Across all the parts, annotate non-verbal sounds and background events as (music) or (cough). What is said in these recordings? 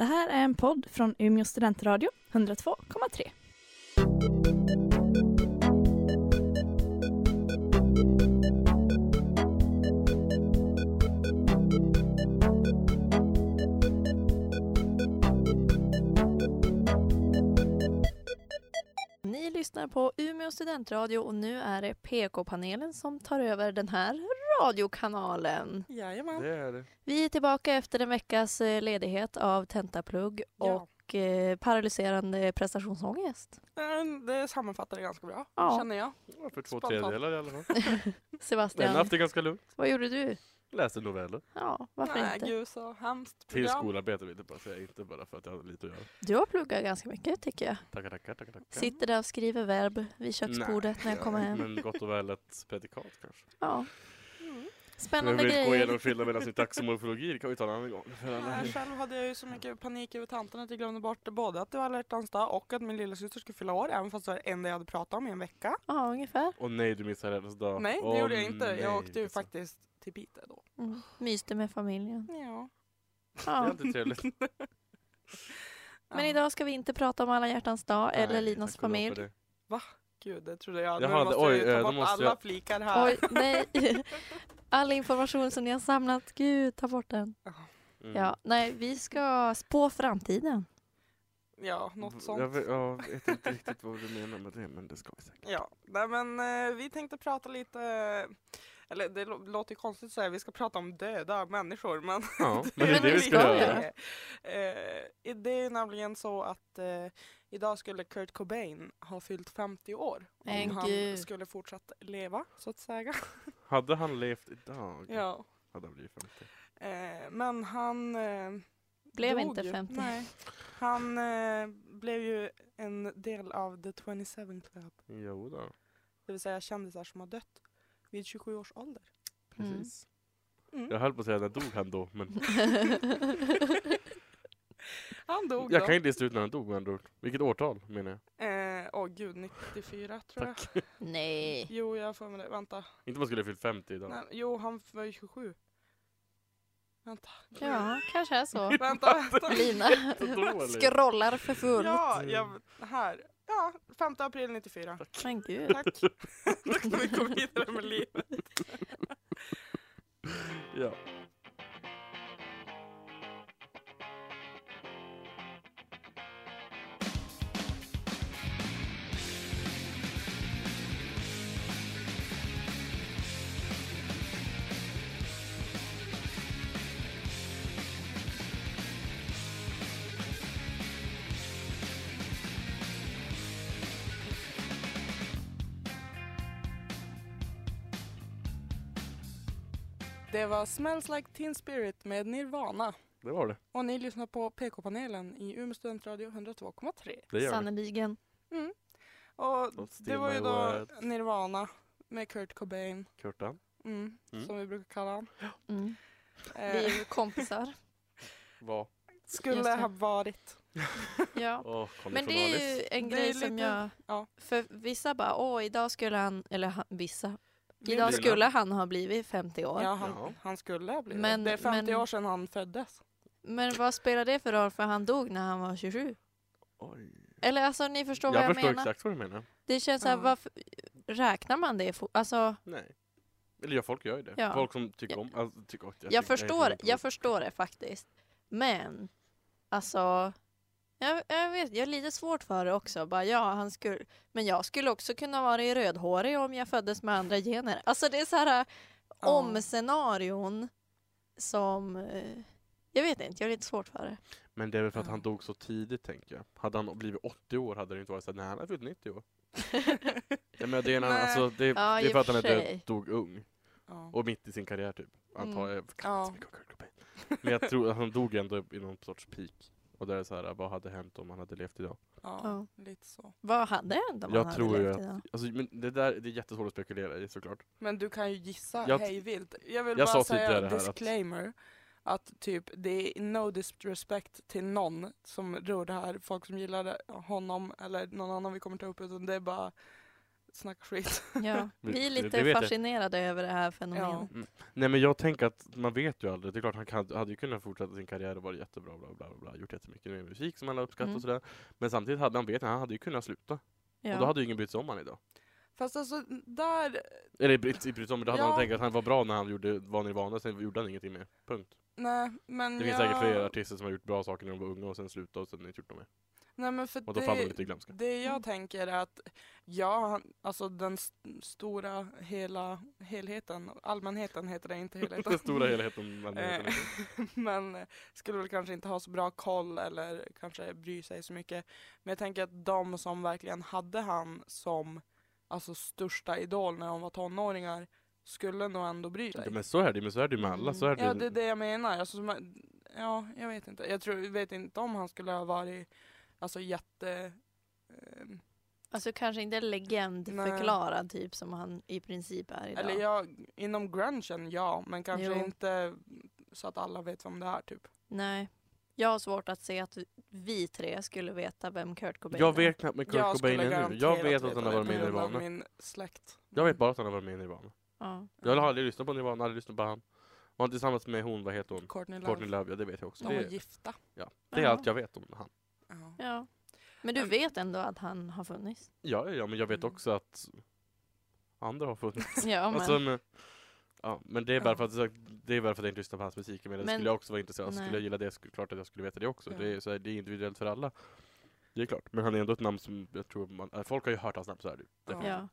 Det här är en podd från Umeå studentradio, 102,3. Ni lyssnar på Umeå studentradio och nu är det PK-panelen som tar över den här radiokanalen. Jajamän. Det är det. Vi är tillbaka efter en veckas eh, ledighet av tentaplugg Ja. och eh, paralyserande prestationsångest. Eh, Det sammanfattar det ganska bra, Ja. känner jag. Ja, för två Spontant. tredjedelar i alla fall. (laughs) Sebastian, haft det ganska lugnt. vad gjorde du? Läste noveller. Ja, varför Nej, inte? gud så hemskt Till program. skolarbete vill jag bara säga, inte bara för att jag hade lite att göra. Du har pluggat ganska mycket tycker jag. Tackar, tackar, tackar. tackar. Sitter där och skriver verb vid köksbordet när jag kommer hem. Men gott och väl ett predikat kanske. Ja, Mm. Jag spännande vill gå igenom grejer. skillnaden mellan syntax och morfologi, det kan vi ta en annan gång. (laughs) Nej, själv hade jag ju så mycket panik över tanten att jag glömde bort både att det var alla dag och att min lillasyster skulle fylla år, även fast det var det enda jag hade pratat om i en vecka. Ja, ungefär. Och nej, du missade hennes dag. Nej, det Åh, gjorde jag inte. nej, Jag åkte ju faktiskt till Piteå då. Mm. Myste med familjen. Ja. Det är Ja. alltid trevligt. (laughs) Men Ja. idag ska vi inte prata om alla hjärtans dag eller Nej, Linas lov för familj. det. Gud, det trodde jag. Jaha, nu måste oj, jag eh, ta då bort måste alla jag- flikar här. Oj, (laughs) nej. All information som ni har samlat, gud ta bort den. Mm. Ja, nej, vi ska spå framtiden. Ja, något sånt. Jag vet, jag vet inte riktigt vad du menar med det, men det ska vi säkert. Ja, nej men eh, vi tänkte prata lite, eller det lå- låter ju konstigt att säga vi ska prata om döda människor men Ja, (laughs) men det är det vi ska göra. Eh, det är nämligen så att eh, idag skulle Kurt Cobain ha fyllt 50 år. Men Om han gud. skulle fortsatt leva, så att säga. (laughs) Hade han levt idag ja. hade han blivit 50. Eh, men han eh, Blev dog inte ju. 50. Nej. Han eh, blev ju en del av The 27 Club. Jo då, Det vill säga kändisar som har dött vid 27 års ålder. Mm. precis. Mm. Jag höll på att säga när dog han då, men (laughs) (laughs) Han dog jag då. kan inte lista ut när han dog med andra ord. Vilket årtal menar jag? Eh, åh gud, 94 tror jag. (laughs) nej. Jo, jag får med det. Vänta. Inte om man skulle ha fyllt 50 idag. Nej, jo, han var ju 27. Vänta. Ja, kanske är så. Vänta, vänta. (laughs) Lina dåligt. scrollar för fullt. Ja, jag, här. Ja, 5 april 94. Men gud. Tack. Då kan vi gå vidare med livet. Ja. Det var Smells Like Teen Spirit med Nirvana. Det var det. Och ni lyssnar på PK-panelen i Umeå studentradio 102,3. Det gör. Sannerligen. Mm. Och det var ju då Words. Nirvana med Kurt Cobain. Kurtan. Mm, Mm. Som vi brukar kalla honom. Mm. Eh, Vi är ju kompisar. (laughs) Vad? skulle ha varit. (laughs) Ja. Conny Men det är ju en grej som lite- jag... ja. För vissa bara, åh idag skulle han, eller han, vissa, idag skulle han ha blivit 50 år. Ja, han, Ja. han skulle ha blivit Men- det. är 50 men- år sedan han föddes. Men vad spelar det för roll för han dog när han var 27? Oj. Eller alltså ni förstår vad Jag jag förstår menar? exakt vad du menar. Det känns såhär, Ja. varför, räknar man det? Alltså, Nej. Eller ja, folk gör ju det. Ja. Folk som tycker Ja. om... Alltså, tycker, jag, jag, tycker- förstår, jag förstår det faktiskt. Men, alltså, jag, jag vet, jag har lite svårt för det också. Bara, ja, han skulle, men jag skulle också kunna vara i rödhårig om jag föddes med andra gener. Alltså det är så här om-scenarion som, eh, jag vet inte, jag har lite svårt för det. Men det är väl för att han dog så tidigt, tänker jag. Hade han blivit 80 år hade det inte varit så här, nej han har fyllt 90 år. (laughs) ja, men det, är en alltså, det, Ja, det är för att han är för död, sig. dog ung. Ja. Och mitt i sin karriär typ. Antar Mm. jag. Inte Cobain. Men jag tror att han dog ändå i någon sorts peak. Och där är så här, vad hade hänt om han hade levt idag? Ja, Ja. lite så. Vad hade hänt om Jag han hade tror levt att- idag? Alltså, men det där det är jättesvårt att spekulera i såklart. Men du kan ju gissa Jag- hej vilt. Jag vill Jag bara sa tidigare säga här att- disclaimer. Att... typ, det är no disrespect till någon som rör det här. Folk som gillar honom eller någon annan vi kommer ta upp. Utan det är bara snackar skit. Ja, (laughs) vi är det lite vet jag. fascinerade över det här fenomenet. Nej men jag tänker att man vet ju aldrig. Det är klart han kan, hade ju kunnat fortsätta sin karriär och vara jättebra, bla, bla, bla, bla, gjort jättemycket med musik som alla uppskattar Mm. och sådär. Men samtidigt hade han vet han hade ju kunnat sluta. Ja. Och då hade ju ingen brytt sig om han idag. Fast alltså där, Eller brytt brytt sig om, då hade Ja. man tänkt att han var bra när han gjorde var Nirvana, sen gjorde han ingenting mer. Punkt. nej men Det finns jag, säkert fler artister som har gjort bra saker när de var unga och sen slutade och sen inte gjort dem mer. Nej men för Och då faller det, lite i glömska. det jag Mm. tänker är att ja, alltså den st- stora hela helheten, allmänheten heter det inte (laughs) helheten. Den stora helheten. Men, Eh, (laughs) men eh, skulle väl kanske inte ha så bra koll eller kanske bry sig så mycket. Men jag tänker att de som verkligen hade han som alltså största idol när de var tonåringar skulle nog ändå bry sig. Ja, men så är det men så är det med alla. Så är det, Ja det är det jag menar. Alltså, ja, jag vet inte. Jag tror, jag vet inte om han skulle ha varit alltså jätte... ehm, Alltså kanske inte legendförklarad typ som han i princip är idag. eller ja, inom grungen ja, men kanske Jo. inte så att alla vet vem det är typ. Nej. Jag har svårt att se att vi tre skulle veta vem Kurt Cobain jag är. vet knappt med Kurt jag Cobain skulle ännu. Jag vet att han har varit med i Nirvana. min släkt. Jag vet bara att han har varit med i Nirvana. Ja. Jag har aldrig lyssnat på Nirvana, aldrig lyssnat på han. Var han tillsammans med hon, vad heter hon? Courtney Love. Courtney Love, ja det vet jag också. De var Det, gifta. det är Ja. allt jag vet om han. Ja. ja. Men du vet ändå att han har funnits? Ja, ja men jag vet Mm. också att andra har funnits. (laughs) Ja, men... Alltså, men, ja, men det är bara för att, det är bara för att jag inte lyssnar på hans musik. Men, det Men- skulle jag också vara intresserad av. Skulle Nej. jag gilla det, skulle, klart att jag skulle veta det också. Ja. Det, är, så här, det är individuellt för alla. Det är klart. Men han är ändå ett namn som jag tror man, äh, folk har ju hört hans namn så är det ju. Ja. Ja.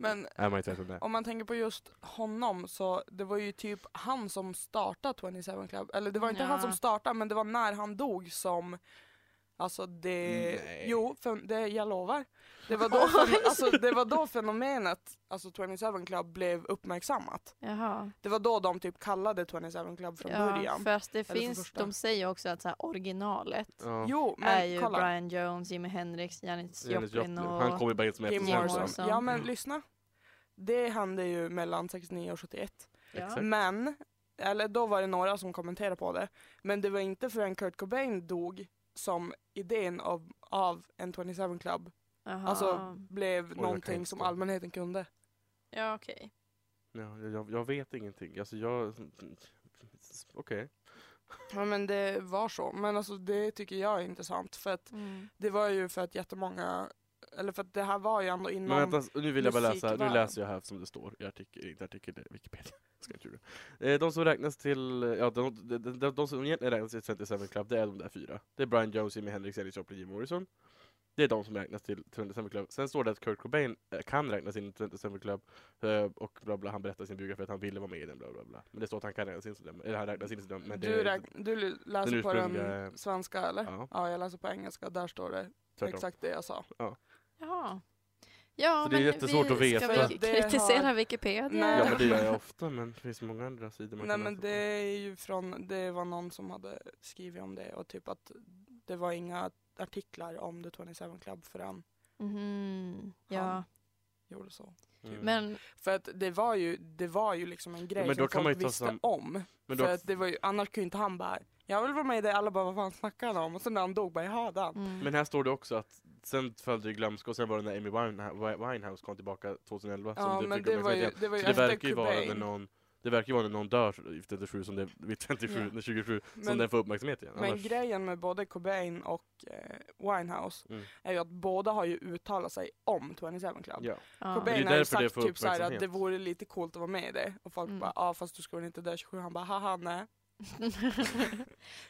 Men Är man om man tänker på just honom så det var ju typ han som startade 27 Club. Eller det var inte Ja. han som startade men det var när han dog som Alltså det, Nej. jo, för, det, jag lovar. Det var, då (laughs) alltså, det var då fenomenet, alltså 27 Club blev uppmärksammat. Jaha. Det var då de typ kallade 27 Club från Ja, början. fast det finns, de säger också att så här, originalet Ja. Jo, är men ju kolla. Brian Jones, Jimi Hendrix, Janis Joplin och... Han kommer bara som Jim Morrison. Ja men lyssna. Det hände ju mellan 69 och 71. Ja. Men, eller då var det några som kommenterade på det. Men det var inte förrän Kurt Cobain dog som idén av, av en 27 Club Jaha. alltså blev kan någonting som allmänheten kunde. Ja, okej. Ja, jag, jag vet ingenting. Alltså jag... Okej. Ja men det var så. Men alltså det tycker jag är intressant. För att Mm. det var ju för att jättemånga, eller för att det här var ju ändå inom Men vänta, nu vill jag bara läsa, nu läser jag här som det står i artikel, inte artikel, det är Wikipedia. Ska. Eh, De som räknas till, ja de, de, de, de, som egentligen räknas till 27 Club, det är de där fyra. Det är Brian Jones, Jimi Hendrix, Janis Joplin, Jim Morrison. Det är de som räknas till 27 Club. Sen står det att Kurt Cobain eh, kan räknas in i 27 Club eh, och bla bla, han berättar i sin biografi att han ville vara med i den bla bla bla. Men det står att han kan räknas in som den, eller han räknas in som den, men det du, räk, du läser den på den svenska eller? Ja. Ja. jag läser på engelska. Där står det tvärtom. exakt det jag sa. Jaha. Ja, Så det är jättesvårt vi, att veta. Ska vi kritisera har- Wikipedia? Nej. Ja men det gör jag ofta, men det finns många andra sidor man Nej kan men läsa det på. är ju från, det var någon som hade skrivit om det och typ att det var inga artiklar om The 27 Club förrän Mhm. Ja, Han. gjorde så. Mm. men För att det var ju, det var ju liksom en grej men då som kan man folk ju ta visste sam- om. Men för då, att det var ju, annars kunde inte han bara, jag vill vara med i det, alla bara vad fan snackar han om? Och sen när han dog bara, jaha den. mm. Men här står det också att sen följde det glömska och sen var det när Amy Winehouse, kom tillbaka 2011 Ja som men fick det var ju, det var ju. Så det efter verkar ju vara när Cobain. någon det verkar ju vara när någon dör vid 37 som det, vid 27, Ja. när 27 som Men- den får uppmärksamhet igen. Men Annars, grejen med både Cobain och eh, Winehouse Mm. är ju att båda har ju uttalat sig om 27 Club. ja. ja. Cobain har ju sagt typ såhär att det vore lite coolt att vara med i det. Och folk Mm. bara, ja ah, fast du ska väl inte dö 27? Han bara, haha nej. (laughs)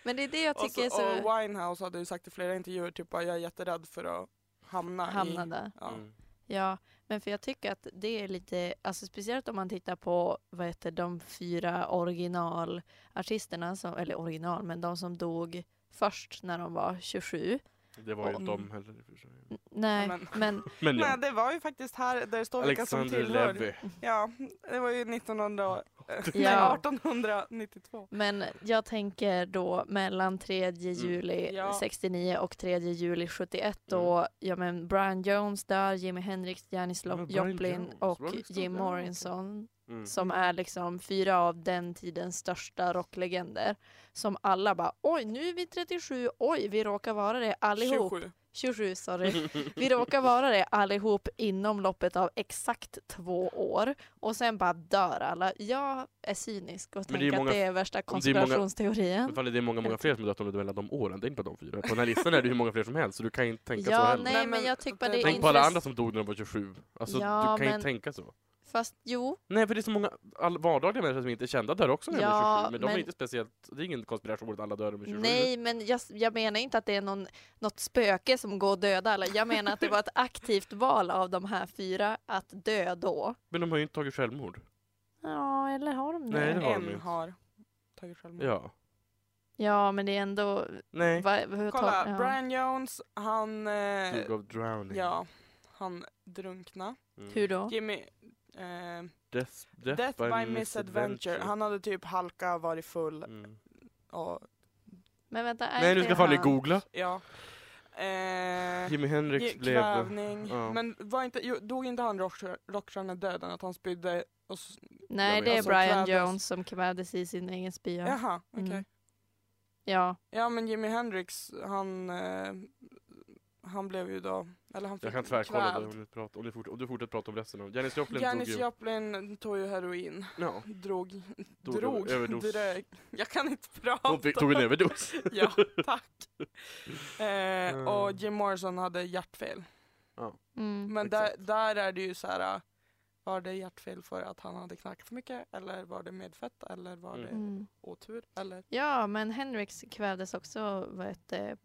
men det är det jag Och, tycker så, är så... och Winehouse hade ju sagt i flera intervjuer typ bara, jag är jätterädd för att hamna, Hamna i... där. Ja. Mm. Ja, men för jag tycker att det är lite, alltså speciellt om man tittar på vad heter, de fyra originalartisterna, som, eller original, men de som dog först när de var 27. Det var ju inte de heller i och för sig. Nej, Men- men (laughs) Men ja, Nej det var ju faktiskt här, där det står vilka som Alexander tillhör. Levy. Ja, det var ju 1900, (laughs) nej, Ja. 1892. Men jag tänker då mellan 3 Mm. juli Ja. 69 och 3 juli 71 då, ja men Brian Jones där, Jimi Hendrix, Janis Men Lo- Brian Joplin Jones, och Jim där? Morrison Mm. som är liksom fyra av den tidens största rocklegender. Som alla bara oj nu är vi 37, oj vi råkar vara det allihop. 27. 27, sorry. (laughs) Vi råkar vara det allihop inom loppet av exakt två år och sen bara dör alla. Jag är cynisk och tänker många- att det är värsta om det är många- konspirationsteorien. Det är många, många fler som har dött under mellan de åren, det är inte bara de fyra. På den här listan är det hur många fler som helst, så du kan inte tänka så Ja, heller. nej, men jag tycker bara det- Tänk på alla andra som dog när de var 27. Alltså, Ja, du kan men- inte tänka så. Fast jo, Nej, för det är så många all, vardagliga människor som inte är kända där också när de Ja, är 27. Men de är men- inte speciellt, det är ingen konspiration att alla dör när de är 27. nej men jag, jag menar inte att det är någon, något spöke som går och dödar alla. Jag menar att det var ett (laughs) aktivt val av de här fyra att dö då. Men de har ju inte tagit självmord. Ja, eller har de det? Nej, det har de En inte. har tagit självmord. Ja. Ja, men det är ändå... Nej. Va, Kolla, ja. Brian Jones, han... Eh, Duke of drowning. ja, han drunkna. Mm. Hur då? Jimmy... Eh, Death, death, Death, by, misadventure. Han hade typ halka, varit full Mm. och Men vänta, är Nej, nu ska fan han- googla. ja. Eh, Jimi Hendrix blev... kvävning. ja. Men var inte, jo, dog inte han rockstjär- rockstjärnedöden? Att han spydde och... Nej, det är. Alltså, Brian kvävdes. Jones som kvävdes i sin egen spya. Jaha, okej. Mm. Ja, Ja men Jimi Hendrix, han... Eh, han blev ju då... Eller han Jag fick kan tvärkolla det om du, pratar, om, du fort, om du fortsätter prata om resten av... Janis Joplin Janis dog ju... Joplin tog ju heroin. Ja, Drog. Dog drog. överdos. Drög. Jag kan inte prata. hon fick, tog en överdos. (laughs) Ja, tack. (laughs) Eh, och Jim Morrison hade hjärtfel. mm. Men där, där är det ju så här. Var det hjärtfel för att han hade knarkat för mycket? Eller var det medfött? Eller var det Mm. otur? Eller ja, men Hendrix kvävdes också vad heter,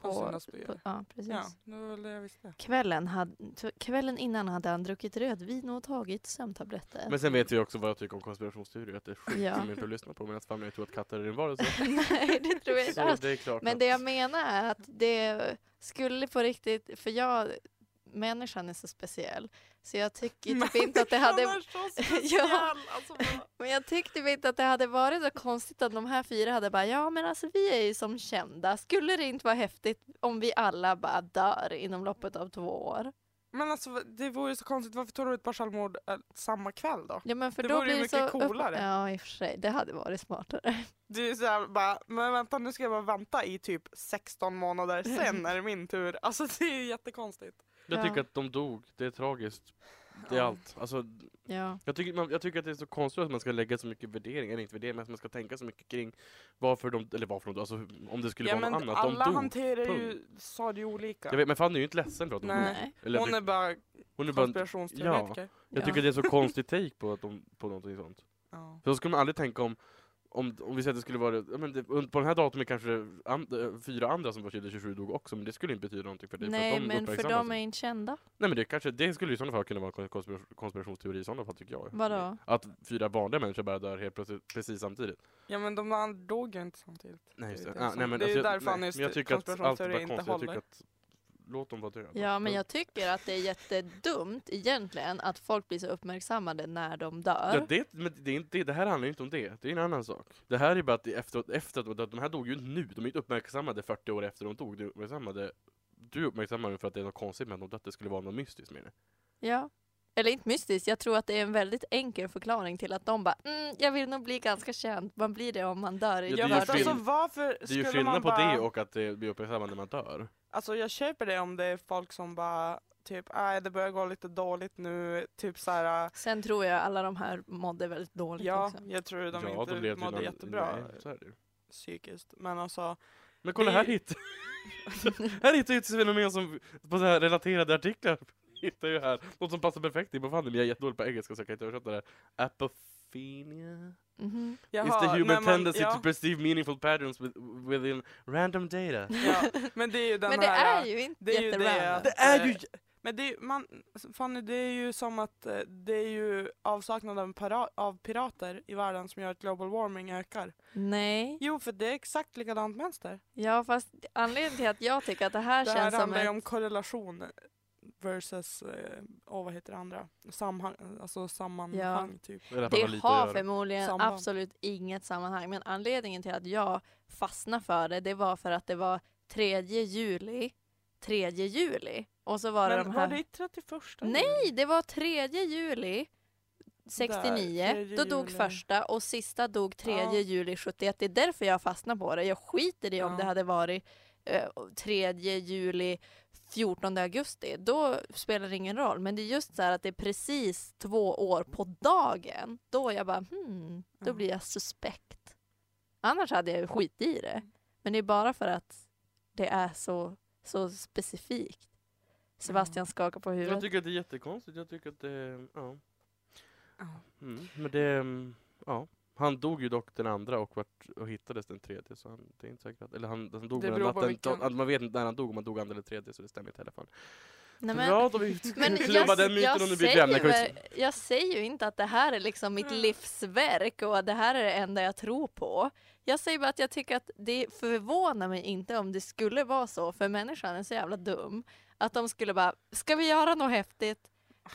på sina spyor? ja, precis. Ja, det var det jag visste. Kvällen, hade, kvällen innan hade han druckit rödvin och tagit sömntabletter. Men sen vet vi också vad jag tycker om konspirationsteorier, att det är skit Ja. att lyssna på medan familjen tror att katter är en varelse. (laughs) Nej, det tror jag inte alls. Men det jag menar är att det skulle på riktigt, för jag, människan är så speciell, så jag tycker (laughs) typ inte att det hade (laughs) Ja. alltså, (laughs) Men jag tyckte typ inte att det hade varit så konstigt att de här fyra hade bara ja men alltså vi är ju som kända. Skulle det inte vara häftigt om vi alla bara dör inom loppet av två år? Men alltså det vore så konstigt, varför tog du ett par självmord äh, samma kväll då? Ja men för Det då vore ju blir det mycket så coolare. Ja i och för sig, det hade varit smartare. Du är såhär bara, men vänta nu ska jag bara vänta i typ 16 månader, sen är det min tur. Alltså det är ju jättekonstigt. Jag Ja. tycker att de dog, det är tragiskt. Det är Ja. allt. Alltså, Ja. jag, tycker, man, jag tycker att det är så konstigt att man ska lägga så mycket värdering, eller inte värdering, men att man ska tänka så mycket kring varför de, eller varför de alltså om det skulle Ja vara något annat. alla de dog. hanterar ju punkt. saker olika. Jag vet, men Fanny är ju inte ledsen för att de dog. Nej. Eller, Hon är bara hon är konspirationsteoretiker. jag Ja. tycker det är så konstigt take på, att de, på någonting sånt. Ja. För då skulle man aldrig tänka om, om, om vi säger att det skulle vara, ja, men det, på den här datumet kanske an, eh, fyra andra som var 27 dog också, men det skulle inte betyda någonting för dig. Nej för de men för de är inte kända. Nej men det, kanske, det skulle i sådana fall kunna vara en konspira- konspirationsteori i sådana fall tycker jag. Vadå? Att fyra vanliga människor bara dör helt plötsligt, precis samtidigt. ja men de andra dog ju inte samtidigt. Nej, just Det det. Ah, nej, men det är alltså, ju jag- där nej, Fannys men jag tycker att allt är bara konstigt. Jag tycker att, låt dem vara döda. Ja men jag tycker att det är jättedumt egentligen att folk blir så uppmärksammade när de dör. Ja, det, men det, är inte, det här handlar ju inte om det, det är en annan sak. Det här är bara att efter, efter att de här dog ju inte nu, de är inte uppmärksammade 40 år efter de dog. De är uppmärksammade, du uppmärksammar dem för att det är något konstigt med att de dött, det skulle vara något mystiskt med det. Ja. Eller inte mystiskt, jag tror att det är en väldigt enkel förklaring till att de bara mm, jag vill nog bli ganska känd. Man blir det om man dör Ja, det är ju förtid. alltså varför Det är ju skillnad man på bara... det och att det blir uppmärksammat när man dör. Alltså jag köper det om det är folk som bara typ, nej det börjar gå lite dåligt nu, typ såhär, Sen tror jag alla de här mådde väldigt dåligt ja också. jag tror de ja, inte blev mådde till- jättebra Nej, så är det ju. psykiskt. Men alltså, Men kolla Det- här hittar (laughs) Här hittar jag ett fenomen som på så här relaterade artiklar (laughs) hittar jag här. Något som passar perfekt på Fanny, men jag är jättedålig på engelska så jag kan inte översätta det. Apophenia? Mhm. jaha, Is the human man- tendency ja, to perceive meaningful patterns with, within random data? (laughs) ja, men det är ju den Men det här, är ju inte det är ju det att- Det är ju... men det är, man, Fanny det är ju som att eh, det är ju avsaknad av, para, av pirater i världen som gör att global warming ökar. Nej. Jo för det är exakt likadant mönster. Ja fast anledningen till att jag tycker att det här Det här känns som handlar ju ett... om korrelation versus, eh, åh vad heter det andra? Samhang, alltså sammanhang typ. Det, Det har förmodligen Samband. absolut inget sammanhang men anledningen till att jag fastnade för det, det var för att det var 3 juli, 3 juli. Och så var det Men de var här... det 31? Nej, det var 3 juli 69, tredje då dog juli. första och sista dog 3 Ja. juli 71. Det är därför jag fastnade på det. Jag skiter i om Ja. det hade varit eh, 3 juli, 14 augusti, då spelar det ingen roll. Men det är just så här att det är precis två år på dagen. Då jag bara, hmm, då Ja. blir jag suspekt. Annars hade jag ju skit i det. Men det är bara för att det är så, så specifikt. Sebastian skakar på Jag huvudet. tycker att det är jättekonstigt, jag tycker att det, ja. Ja. Mm. Men det, mm, ja. Han dog ju dock den andra och, vart, och hittades den tredje så han, det är inte säkert eller han, han dog den natten, vilken- man vet inte när han dog, om han dog andra eller tredje så det stämmer inte i alla fall. Nej, men- Bra, då har vi (laughs) Men klubbat jag, den myten jag, om det blir säger jag säger ju inte att det här är liksom mitt livsverk och att det här är det enda jag tror på. Jag säger bara att jag tycker att det förvånar mig inte om det skulle vara så, för människan är så jävla dum, att de skulle bara, ska vi göra något häftigt?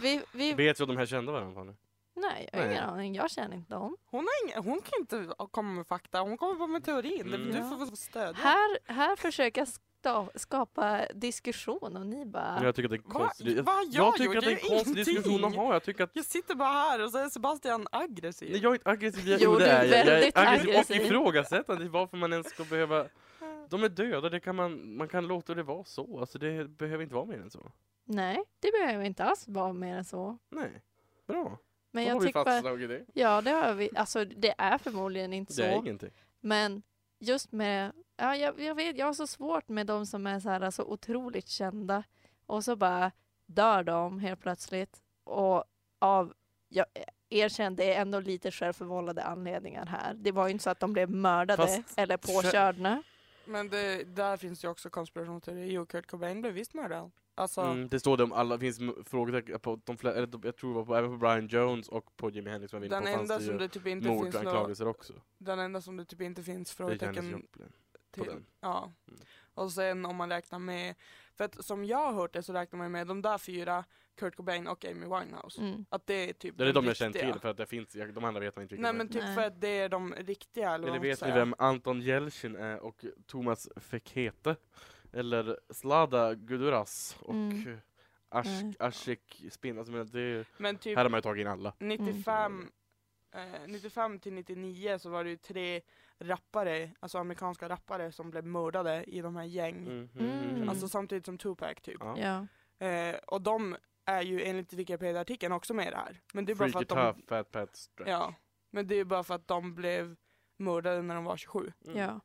Vi, vi, Vet du att de här kände varandra? Fanny? Nej, jag har ingen Nej. aning, jag känner inte dem. Hon, har ingen, hon kan inte komma med fakta, hon kommer bara med teorin. Mm. Du får stödja. Här, här försöker jag sta- skapa diskussion och ni bara, jag tycker att det är en Va- konstig, jag, jag tycker att det är en konstig diskussion att ha. Jag tycker att Jag sitter bara här och så är Sebastian aggressiv. Nej, jag är inte aggressiv, jag, Jo, du är jag. Väldigt aggressiv, aggressiv. och ifrågasättande varför man ens ska behöva De är döda, det kan man, man kan låta det vara så. Alltså det behöver inte vara mer än så. nej, det behöver inte alls vara mer än så. Nej, bra. Men Då jag har vi fastslagit det. ja det har vi, alltså det är förmodligen inte Det är så. ingenting. Men just med, ja, jag, jag vet, jag har så svårt med de som är så, här, så otroligt kända och så bara dör de helt plötsligt. Och av, jag erkänner, det är ändå lite självförvållade anledningar här. Det var ju inte så att de blev mördade Fast- eller påkörda. Men det, där finns ju också konspirationsteorier. Jo, Kurt Cobain blev visst mördad. Alltså, Mm, det står det om alla, det finns frågetecken på de flesta, eller de- jag tror det var på, även på Brian Jones och på Jimi Hendrix som inne den på fanns enda det som ju det typ inte finns några, mordanklagelser också. Den enda som det typ inte finns frågetecken Joplin. på till. den. Ja. Mm. Och sen om man räknar med, för att som jag har hört det så räknar man med de där fyra, Kurt Cobain och Amy Winehouse. Mm. Att det är typ Det är den de jag känner till för att det finns, jag- de andra vet man inte riktigt Nej men typ Nej. för att det är de riktiga eller, Eller vad man vet ni vem Anton Jeltsin är och Thomas Fekete? Eller Slada Guduras och Mm. Nej. Ashik Spin, alltså men det, Men typ här har man ju tagit in alla. 95, eh, 95 till 99 så var det ju tre rappare, alltså amerikanska rappare som blev mördade i de här gäng. Mm, Mm. Alltså samtidigt som Tupac typ. ja. Ja. Eh, och de är ju enligt Wikipedia-artikeln också med där. Men det är bara för Freaky att de, Tough, Fat Pat Stretch. ja, men det är bara för att de blev mördade när de var 27. Mm. ja.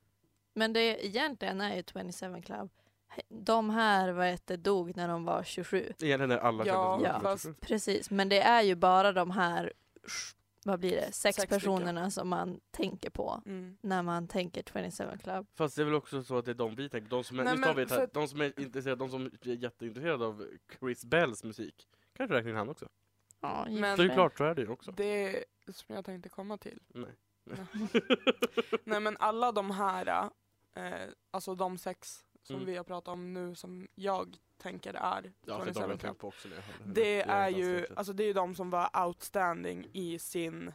Men det egentligen är ju 27 Club. De här vad heter, dog när de var 27. Egentligen är alla Ja, ja, fast- Precis, men det är ju bara de här, vad blir det, sex, Sex stycken. personerna som man tänker på Mm. när man tänker 27 Club. Fast det är väl också så att det är de vi tänker på. De som är, Nej, men här, de som är intresserade, de som är jätteintresserade av Chris Bells musik. Kanske räknar in han också. Ja, Men- Så det är klart, så är det ju också. Det som jag tänkte komma till. Nej. Nej men alla de här, eh, alltså de sex som Mm. vi har pratat om nu som jag tänker är Ja, för 27 de jag tänkt på också när jag hörde Det Jag är ju, det. alltså det är ju de som var outstanding i sin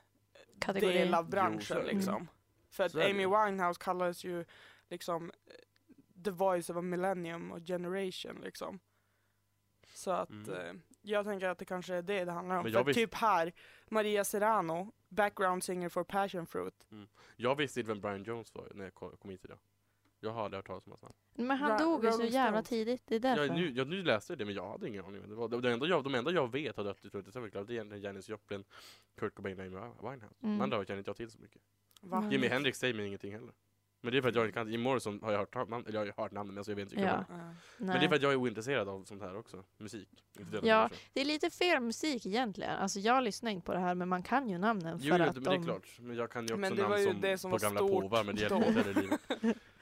Kategori. del av branschen det. liksom. För att det Amy. Winehouse kallades ju liksom the voice of a millennium och generation liksom. Så att Mm. eh, jag tänker att det kanske är det det handlar om. För visst- typ här, Maria Serrano, background singer for passion fruit. Jag visste inte vem Brian Jones var när jag kom kom hit idag. Jag har aldrig hört talas om hans namn. Men han Ra- dog ju så Rolling jävla Stones. tidigt, det är därför. Jag, nu, jag, nu läste jag det men jag hade ingen aning. Det var, det, det enda jag, de enda jag vet har dött i 27 Club det är egentligen Janis Joplin, Kurt Cobain och Amy Winehouse. Mm. De andra känner inte jag till så mycket. Va? Mm. Jimi Hendrix säger mig ingenting heller. Men det är för att jag inte kan, Jim Morrison har jag hört namn, eller jag har hört namnet men alltså jag vet inte vilka Ja. Ja. Men det är Nej. för att jag är ointresserad av sånt här också. Musik. Inte döda Ja. Det är lite fel musik egentligen. Alltså jag lyssnar inte på det här men man kan ju namnen för Jo, att men de... det är klart. Men jag kan ju också Men det namn som det som på var gamla stort påvar men det hjälper inte heller livet. (laughs)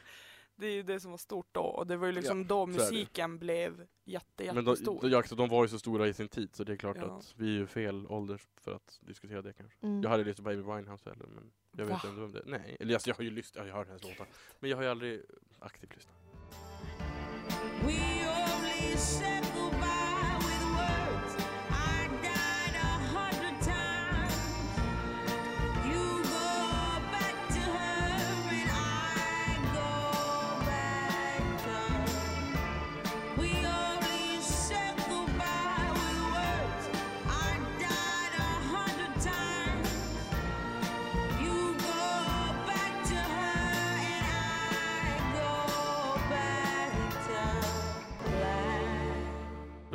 Det är ju det som var stort då och det var ju liksom då är det. musiken blev jätte, Men då, då, jag, de var ju så stora i sin tid så det är klart Ja. att vi är ju fel ålder för att diskutera det kanske. Mm. Jag hade lyssnat på Amy Winehouse heller men jag vet Va? inte om det. Nej, eller alltså, jag har ju lyssnat, jag har hört hennes låtar. Men jag har ju aldrig aktivt lyssnat.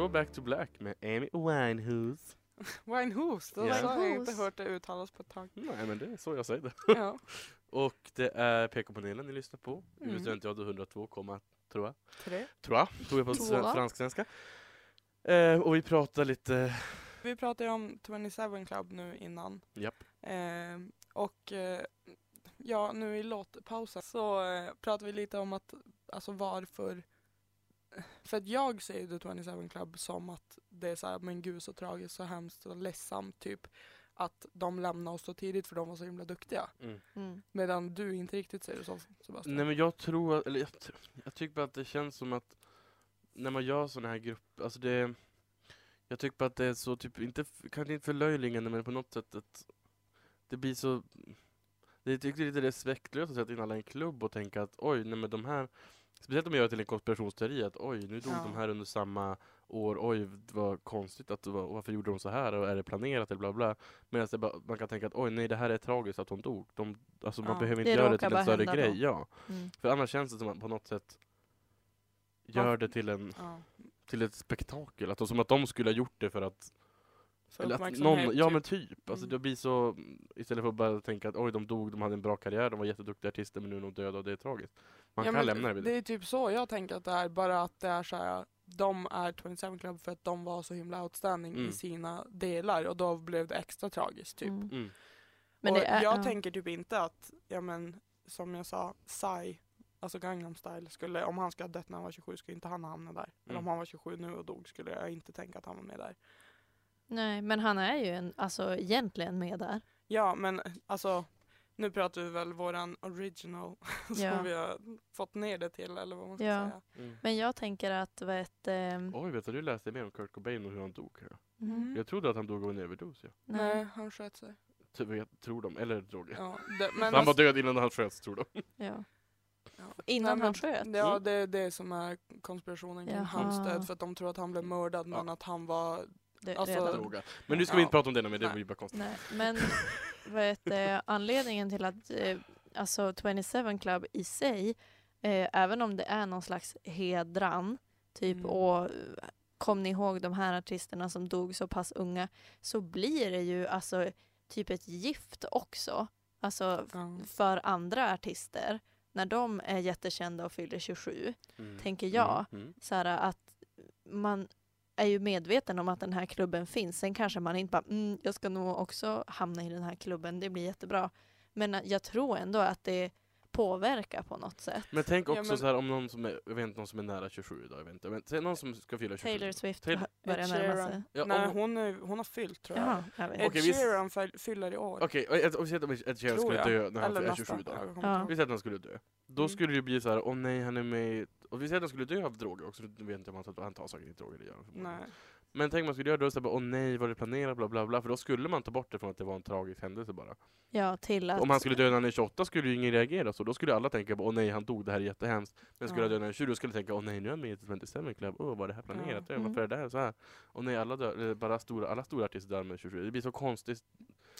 Då Back to Black med Amy Winehouse. (laughs) Winehouse, då Ja. har jag inte hört det uttalas på ett tag. Nej men det är så jag säger det. Ja. (laughs) Och det är PK-panelen ni lyssnar på. Mm. Studentradio 102, tror jag. Tre. Tror jag. Tror jag på fransk-svenska. Eh, och vi pratar lite... Vi pratade om 27 Club nu innan. Japp. Eh, och eh, ja, nu i låtpausen så eh, pratar vi lite om att, alltså varför för att jag ser ju The 27 Club som att det är så här, men gud så tragiskt, så hemskt och ledsamt typ. Att de lämnade oss så tidigt för de var så himla duktiga. Mm. Mm. Medan du inte riktigt ser det så Sebastian. Nej men jag tror, att- eller jag, jag tycker bara att det känns som att när man gör sådana här grupper, alltså det Jag tycker bara att det är så typ, inte, kanske inte förlöjligande men på något sätt att det blir så Det är tycker lite respektlöst att sätta in alla i en klubb och tänka att oj, nej men de här Speciellt om man gör det till en konspirationsteori att oj, nu dog Ja. de här under samma år, oj vad konstigt att det var, varför gjorde de så här och är det planerat eller bla bla Medan det man kan tänka att oj nej det här är tragiskt att de dog. De, alltså man Ja. behöver Det inte göra det till en större grej. då. Ja. Mm. För annars känns det som att man på något sätt gör Man- det till, en, Ja. till ett spektakel. Att, som att de skulle ha gjort det för att... Att någon, ja typ. men typ. Alltså, Mm. det blir så, istället för att bara tänka att oj de dog, de hade en bra karriär, de var jätteduktiga artister men nu är de döda och det är tragiskt. Man Ja, kan lämna det vid Det det. är typ så jag tänker att det är, bara att det är så här. De är 27 Club för att de var så himla outstanding Mm. i sina delar och då blev det extra tragiskt typ. Mm. Mm. Men och det är, jag ja. tänker typ inte att, ja men som jag sa, Psy, alltså Gangnam style, skulle, om han skulle ha dött när han var 27 skulle inte han hamna där. Eller om Mm. han var 27 nu och dog skulle jag inte tänka att han var med där. Nej, men han är ju en, alltså, egentligen med där. Ja men alltså, nu pratar vi väl våran original (laughs) som Ja. vi har fått ner det till eller vad man ska Ja. säga. Mm. Men jag tänker att, vet, ehm, Oj, vet du, du läste mer om Kurt Cobain och hur han dog. Ja. mhm, Jag trodde att han dog av en överdos. Ja. Nej, nej, han sköt sig. Ty- vet- Tror de, eller droger. Ja, det, men han var alltså- död innan han sköts, tror de. (laughs) ja. ja. Innan Nej, han sköt? Ja, Mm. det är det som är konspirationen kring Jaha. hans död för att de tror att han blev mördad Ja. men att han var Det, alltså- redan. Men nu ska vi inte prata om det, men det blir bara konstigt. Nej, men (laughs) vet, eh, anledningen till att eh, alltså 27 Club i sig, eh, även om det är någon slags hedran, typ Mm. och kom ni ihåg de här artisterna som dog så pass unga, så blir det ju alltså typ ett gift också. Alltså ja. för andra artister, när de är jättekända och fyller 27, Mm. tänker jag. Mm. Mm. så här, att man är ju medveten om att den här klubben finns. Sen kanske man inte bara, mm, jag ska nog också hamna i den här klubben, det blir jättebra. Men eh, jag tror ändå att det påverkar på något sätt. Men tänk Ja, också men- så här om någon som är, jag vet inte, någon som är nära 27 idag, jag vet inte. Men, säg någon som ska fylla 27. Taylor Swift Taylor- börjar närma sig. Ja, Nej om- hon, är, hon har fyllt tror jag. Jaha, jag. Ed Okej, Sheeran fyll- fyller i år. Okej, okay, om vi säger att Ed Sheeran skulle dö när han är nästan. 27 då. Jag kommer inte Ja. ihåg. Vi säger att han skulle dö. Då Mm. skulle det bli så här, åh nej han är med i- Och vi säger att han skulle dö av droger också, nu vet inte om han tar, han tar säkert inte droger, det gör. Nej. Men tänk om man skulle göra och säga bara, åh nej var det planerat, bla bla bla. För då skulle man ta bort det från att det var en tragisk händelse bara. Ja, till att... Om han skulle dö när han är 28 skulle ju ingen reagera så. Då skulle alla tänka, åh nej han dog, det här är jättehemskt. Men skulle Ja. han dö när han är 20 då skulle tänka, åh nej nu är han med i 27 Club, åh var det här planerat? Ja. Ja. Varför Mm. är det här så här? Och nej alla dör, eller bara stora, alla stora artister dör med 27. Det blir så konstigt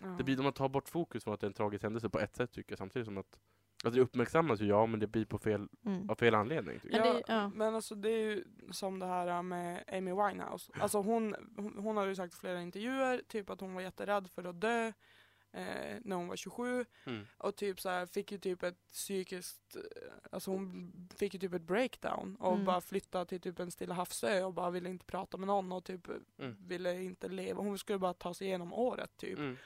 Ja. Det blir, man tar bort fokus från att det är en tragisk händelse på ett sätt tycker jag, samtidigt som att Alltså det uppmärksammas ju, ja men det blir på fel, Mm. av fel anledning. Men jag. det- ja. Men alltså det är ju som det här med Amy Winehouse. Alltså hon, hon, hon har ju sagt i flera intervjuer typ att hon var jätterädd för att dö eh, när hon var 27 Mm. och typ så här, fick ju typ ett psykiskt, eh, alltså hon fick ju typ ett breakdown och Mm. bara flyttade till typ en stilla havsö och bara ville inte prata med någon och typ Mm. ville inte leva. Hon skulle bara ta sig igenom året typ. Mm.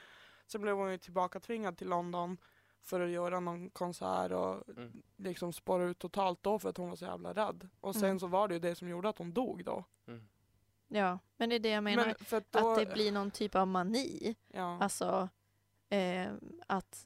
Sen blev hon ju tillbaka tvingad till London för att göra någon konsert och Mm. liksom spåra ut totalt då för att hon var så jävla rädd. Och sen Mm. så var det ju det som gjorde att hon dog då. Mm. ja, men det är det jag menar. för att, då, att det blir någon typ av mani. ja. Alltså eh, att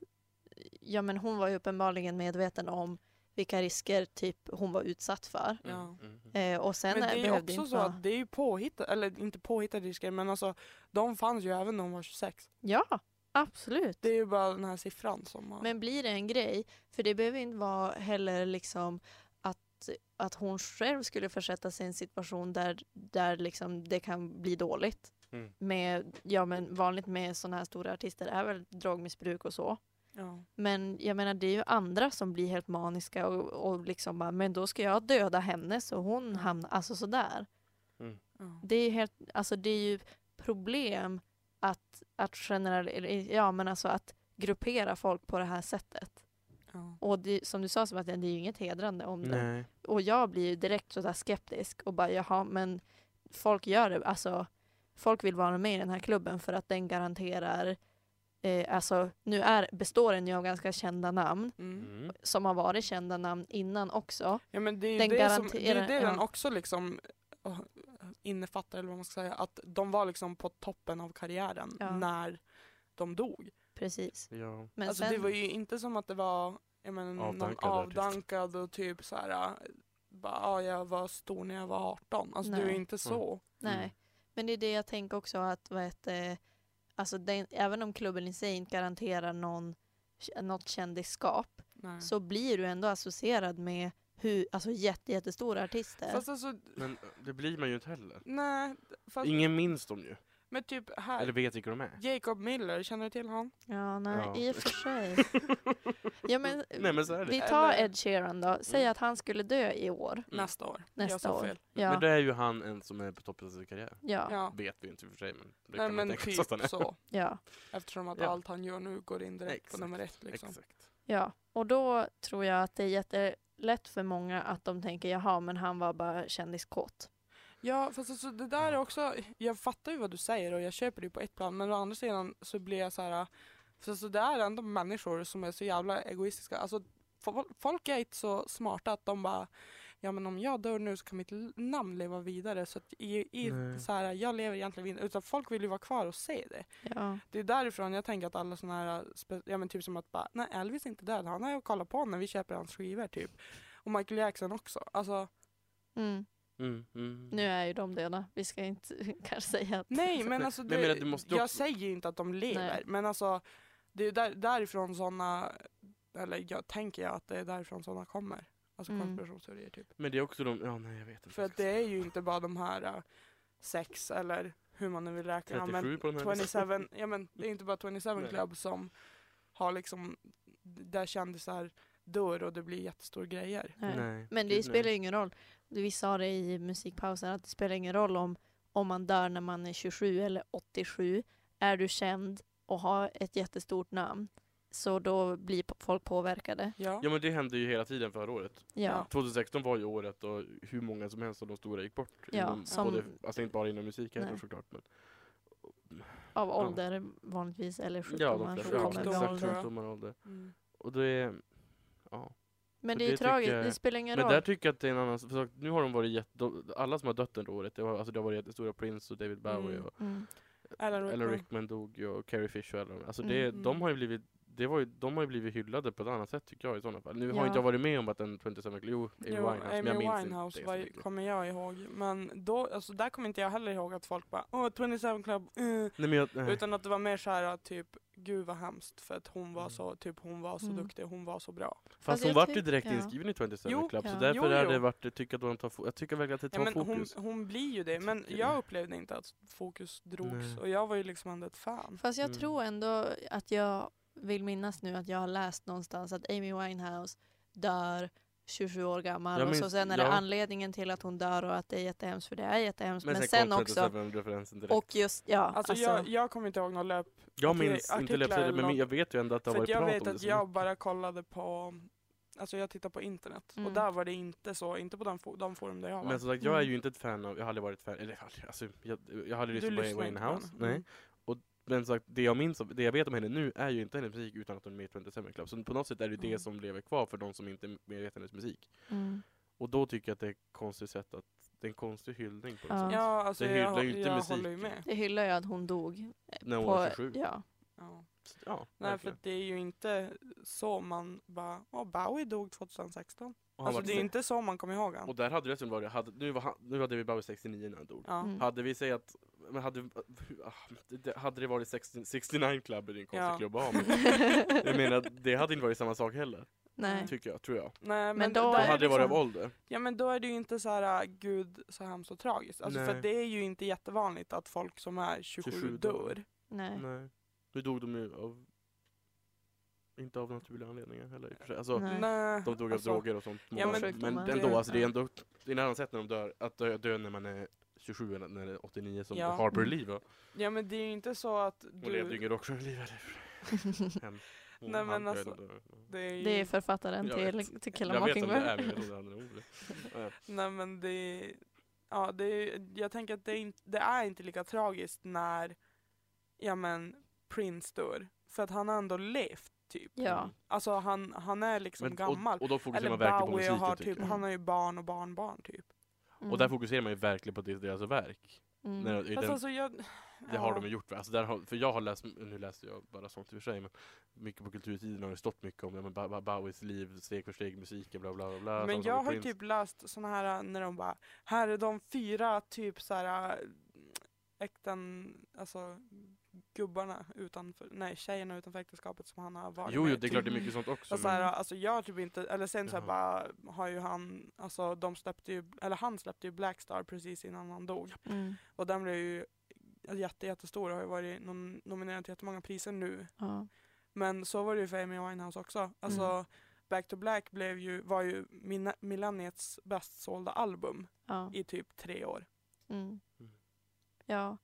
ja, men hon var ju uppenbarligen medveten om vilka risker typ hon var utsatt för. Ja. Mm. Mm. Eh, och sen men det är också inte så vara... att det är ju påhittade, eller inte påhittade risker men alltså de fanns ju även när hon var 26. Ja, absolut. Det är ju bara den här siffran som har... Men blir det en grej, för det behöver inte vara heller liksom att, att hon själv skulle försätta sig i en situation där, där liksom det kan bli dåligt. Mm. Med, ja men vanligt med sådana här stora artister är väl drogmissbruk och så. ja. Men jag menar det är ju andra som blir helt maniska och, och liksom bara, men då ska jag döda henne så hon hamnar, alltså sådär. Mm. Det är helt, alltså det är ju problem att, att generell, ja men alltså att gruppera folk på det här sättet. Ja. Och det, som du sa Sebastian, det är ju inget hedrande om det. Nej. Och jag blir ju direkt sådär skeptisk och bara jaha men folk gör det, alltså folk vill vara med i den här klubben för att den garanterar eh, alltså nu är, består den ju av ganska kända namn Mm. Mm. som har varit kända namn innan också. Ja men det är ju Den det, som, det, är garanterar- det den ja. också liksom innefattar, eller vad man ska säga, att de var liksom på toppen av karriären Ja. när de dog. Precis. Ja. Men alltså sen, det var ju inte som att det var jag menar, någon Avdankad artist. avdankad och typ så här. bara, ja, jag var stor när jag var 18. Alltså det är ju Nej. inte så. nej. Mm. Men det är det jag tänker också att vad heter, alltså den, även om klubben i sig inte garanterar någon, något kändisskap Nej. så blir du ändå associerad med hur, alltså jätte, jättestora artister. Fast alltså, Men det blir man ju inte heller. nej. Fast, Ingen minns dem ju. Men typ här. Eller vet vilka de är. Jacob Miller, känner du till han? Ja, nej, Ja. i och för sig. (laughs) Ja, men, Nej men så är det. vi tar Eller- Ed Sheeran då. Säg Mm. att han skulle dö i år. Nästa år. Nästa jag sa år. fel. Ja, Men det är ju han en som är på toppen av sin karriär. ja, Ja. Vet vi inte i och för sig men det Nej kan man men tänka sig typ att han är. så. (laughs) ja, Eftersom att Ja. allt han gör nu går in direkt Exakt, på nummer ett. Liksom. Exakt. ja. Och då tror jag att det är jättelätt för många att de tänker jaha, men han var bara kändiskåt. Ja fast alltså, det där är också, jag fattar ju vad du säger och jag köper det på ett plan men å andra sidan så blir jag så här. För alltså, det är ändå människor som är så jävla egoistiska. Alltså, fol- folk är inte så smarta att de bara Ja men om jag dör nu så kan mitt namn leva vidare så att i, i så här, jag lever egentligen vidare. Utan folk vill ju vara kvar och se det. Ja, Det är därifrån jag tänker att alla såna här, ja men typ som att bara, nej Elvis är inte död, han har jag kollat på när vi köper hans skivor typ. Och Michael Jackson också. Alltså, mm. Mm, mm. nu är ju de döda. Vi ska inte (laughs) kanske säga att... nej (laughs) men alltså Men det, jag måste jag också- säger ju inte att de lever, Nej. men alltså det är där, därifrån såna, eller jag tänker jag att det är därifrån såna kommer. Alltså Mm. konspirationsteorier typ. Men det är också de, ja nej jag vet inte. För att det är ju inte bara de här uh, sex eller hur man nu vill räkna. 37 Men på den här listan. 27, (laughs) ja men det är inte bara 27 Nej. Club som har liksom, där kändisar dör och det blir jättestora grejer. Nej. Nej, Men det gud, spelar ju ingen roll. Vi sa det i musikpausen att det spelar ingen roll om, om man dör när man är 27 eller 87. Är du känd och har ett jättestort namn så då blir folk påverkade. Ja. Ja men det hände ju hela tiden förra året. Ja. 2016 var ju året och hur många som helst av de stora gick bort. Ja, inom, som- både, alltså inte bara inom musik heller såklart. Men, Av Ja. ålder vanligtvis eller ja, sjukdomar de som flesta, ja, kommer sjukdomar, med exakt, sjukdomar och ålder. Mm. Och det är, ja. Men det är ju det tycker tragiskt, jag- det spelar ingen Men roll. där tycker jag att det är en annan för Nu har de varit jätte, alla som har dött under året, det, var, alltså det har varit jättestora Prince och David Bowie Mm. och Mm. Alan Rickman. Rickman dog ju och Carrie Fisher Alltså det, Mm. de har ju blivit det var ju, de har ju blivit hyllade på ett annat sätt tycker jag i sådana fall. Nu har Ja. inte jag varit med om att den 27 jo, Amy Jo, Winehouse, men Amy jag minns Winehouse inte det så kommer jag ihåg. Men då, alltså där kommer inte jag heller ihåg att folk bara åh 27 Club, eh. Nej, men jag, nej. Utan att det var mer såhär typ, gud vad hemskt för att hon var Mm. så, typ hon var så Mm. duktig, hon var så bra. Fast Alltså, hon vart ju direkt ja. inskriven i 27 Jo, Club, så ja. därför Jo, är jo. det vart, jag tycker att de tar, jag tycker verkligen att det Ja, tar men hon, fokus. hon blir ju det, men Tycker jag det. upplevde inte att fokus drogs Nej. och jag var ju liksom ändå ett fan. Fast jag Mm. tror ändå att jag vill minnas nu att jag har läst någonstans att Amy Winehouse dör 27 år gammal Jag och så minns- sen är det ja. anledningen till att hon dör och att det är jättehemskt för det är jättehemskt. Men, sen sen också 27-referensen direkt. och just ja, Alltså, alltså, jag, jag kommer inte ihåg någon löp, jag minns inte eller löpsedel, men jag vet ju ändå att det har att varit jag prat vet om det att så jag mycket. bara kollade på, alltså jag tittar på internet Mm. och där var det inte så, inte på de, de forum där jag var. Men som sagt, jag är Mm. ju inte ett fan av, jag har aldrig varit fan, eller aldrig, alltså, jag, jag har aldrig lyssnat på Winehouse, henne. nej. Mm. Men sagt, det jag minns, det jag vet om henne nu är ju inte hennes musik utan att hon är med i 27 Club. Så på något sätt är det Mm. det som lever kvar för de som inte i hennes musik. mm. Och då tycker jag att det är ett konstigt sätt att, det är en konstig hyllning på något Ja. sätt. Ja, alltså Det jag, hyllar ju inte jag musiken. håller ju med. det hyllar ju att hon dog. När hon på, var 27. Ja. Ja. Ja, Nej, för verkligen. det är ju inte så man bara, åh Bowie dog 2016. Och han Alltså var det är inte så man kommer ihåg han. Och där hade det som varit, hade, nu, var han, nu var David Bowie 69 när han dog. Ja. Mm. Hade vi sagt att, men hade, ah, det- hade det varit 60, 69 Club, en konstig Ja. klubb att ha. Jag menar, det hade inte varit samma sak heller. Nej. Tycker jag, tror jag. Nej, men, Men då- Då är hade det varit av liksom- ålder. Ja men då är det ju inte så här, äh, gud så hemskt och tragiskt. Alltså för det är ju inte jättevanligt att folk som är 27, 27 dör. dör. Nej. Nej. Nu dog de ju av, inte av naturliga anledningar heller. Alltså, Nej. De dog av alltså, droger och sånt. Ja, men, men- ändå, Det- alltså, det är ändå det är en annan sätt när de dör, att dö, dö när man är 27 eller när det är 89 som Ja. Harper Mm. Lee. Ja men det är ju inte så att Hon levde ju du... ingen rockstjärneliv heller. (laughs) Nej, men alltså. Det är, ju... Det är författaren Jag till, vet. till Kill Jag vet om det är men jag trodde. Ja. Nej men det är... Ja, det är, jag tänker att det är, inte, det är inte lika tragiskt när ja men Prince dör. För att han har ändå levt typ. Ja. Alltså han, han är liksom Men, gammal. och, och då fokuserar Eller man verkligen på Bowie musiken har typ, han har ju barn och barnbarn typ. Mm. Och där fokuserar man ju verkligen på det- deras verk. Mm. När, i Fast den, alltså jag... det har ja. de ju gjort. Alltså där har, för jag har läst, nu läste jag bara sånt i och för sig, men mycket på kulturtiden har det stått mycket om ja, men Bowies liv, steg för steg, musiken, bla bla bla. bla Men jag har ju Prince. typ läst såna här när de bara, här är de fyra typ så här äh, äkten, alltså gubbarna utanför, nej tjejerna utanför äktenskapet som han har varit Jo, med jo, det är klart det är mycket sånt också. Och så här, alltså jag typ inte, eller sen så här bara har ju han, alltså de släppte ju, eller han släppte ju Blackstar precis innan han dog. Mm. Och den blev ju jätte, jättestor och har ju varit nom- nominerad till jättemånga priser nu. Ja. Men så var det ju för Amy Winehouse också. Alltså Mm. Back to Black blev ju, var ju min- millenniets bäst sålda album Ja. i typ tre år. Mm. Mm. ja.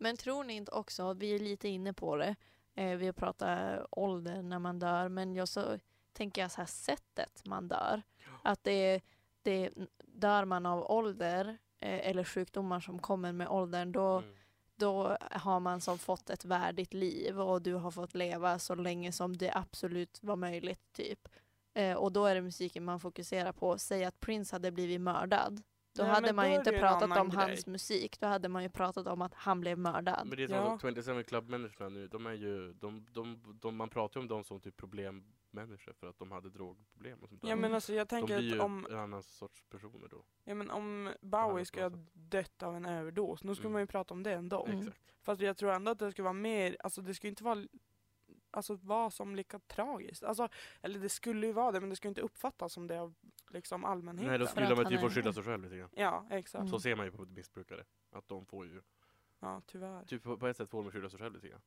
Men tror ni inte också, vi är lite inne på det, eh, vi har pratat ålder när man dör, men jag så tänker jag så här sättet man dör. Att det, det dör man av ålder eh, eller sjukdomar som kommer med åldern, då, Mm. då har man som fått ett värdigt liv och du har fått leva så länge som det absolut var möjligt typ. Eh, och då är det musiken man fokuserar på. Säg att Prince hade blivit mördad. Då Nej, hade man då ju inte pratat om grej. hans musik. Då hade man ju pratat om att han blev mördad. Men det är Ja. som 27 Club-människorna nu, de är ju, de, de, de, man pratar ju om dem som typ problemmänniskor för att de hade drogproblem och sånt där. Ja men alltså jag de tänker blir ju att om, en annan sorts personer då. ja, men om Bowie skulle ha dött av en överdos, nu skulle Mm. man ju prata om det ändå. Mm. Fast jag tror ändå att det skulle vara mer, alltså det skulle inte vara Alltså vara som lika tragiskt. Alltså, eller det skulle ju vara det men det skulle inte uppfattas som det av liksom allmänheten. Nej, då skulle de typ få skylla sig själv lite grann. Ja, exakt. Mm. Så ser man ju på missbrukare. Att de får ju, Ja, tyvärr. typ på, på ett sätt får de skylla sig själv lite grann.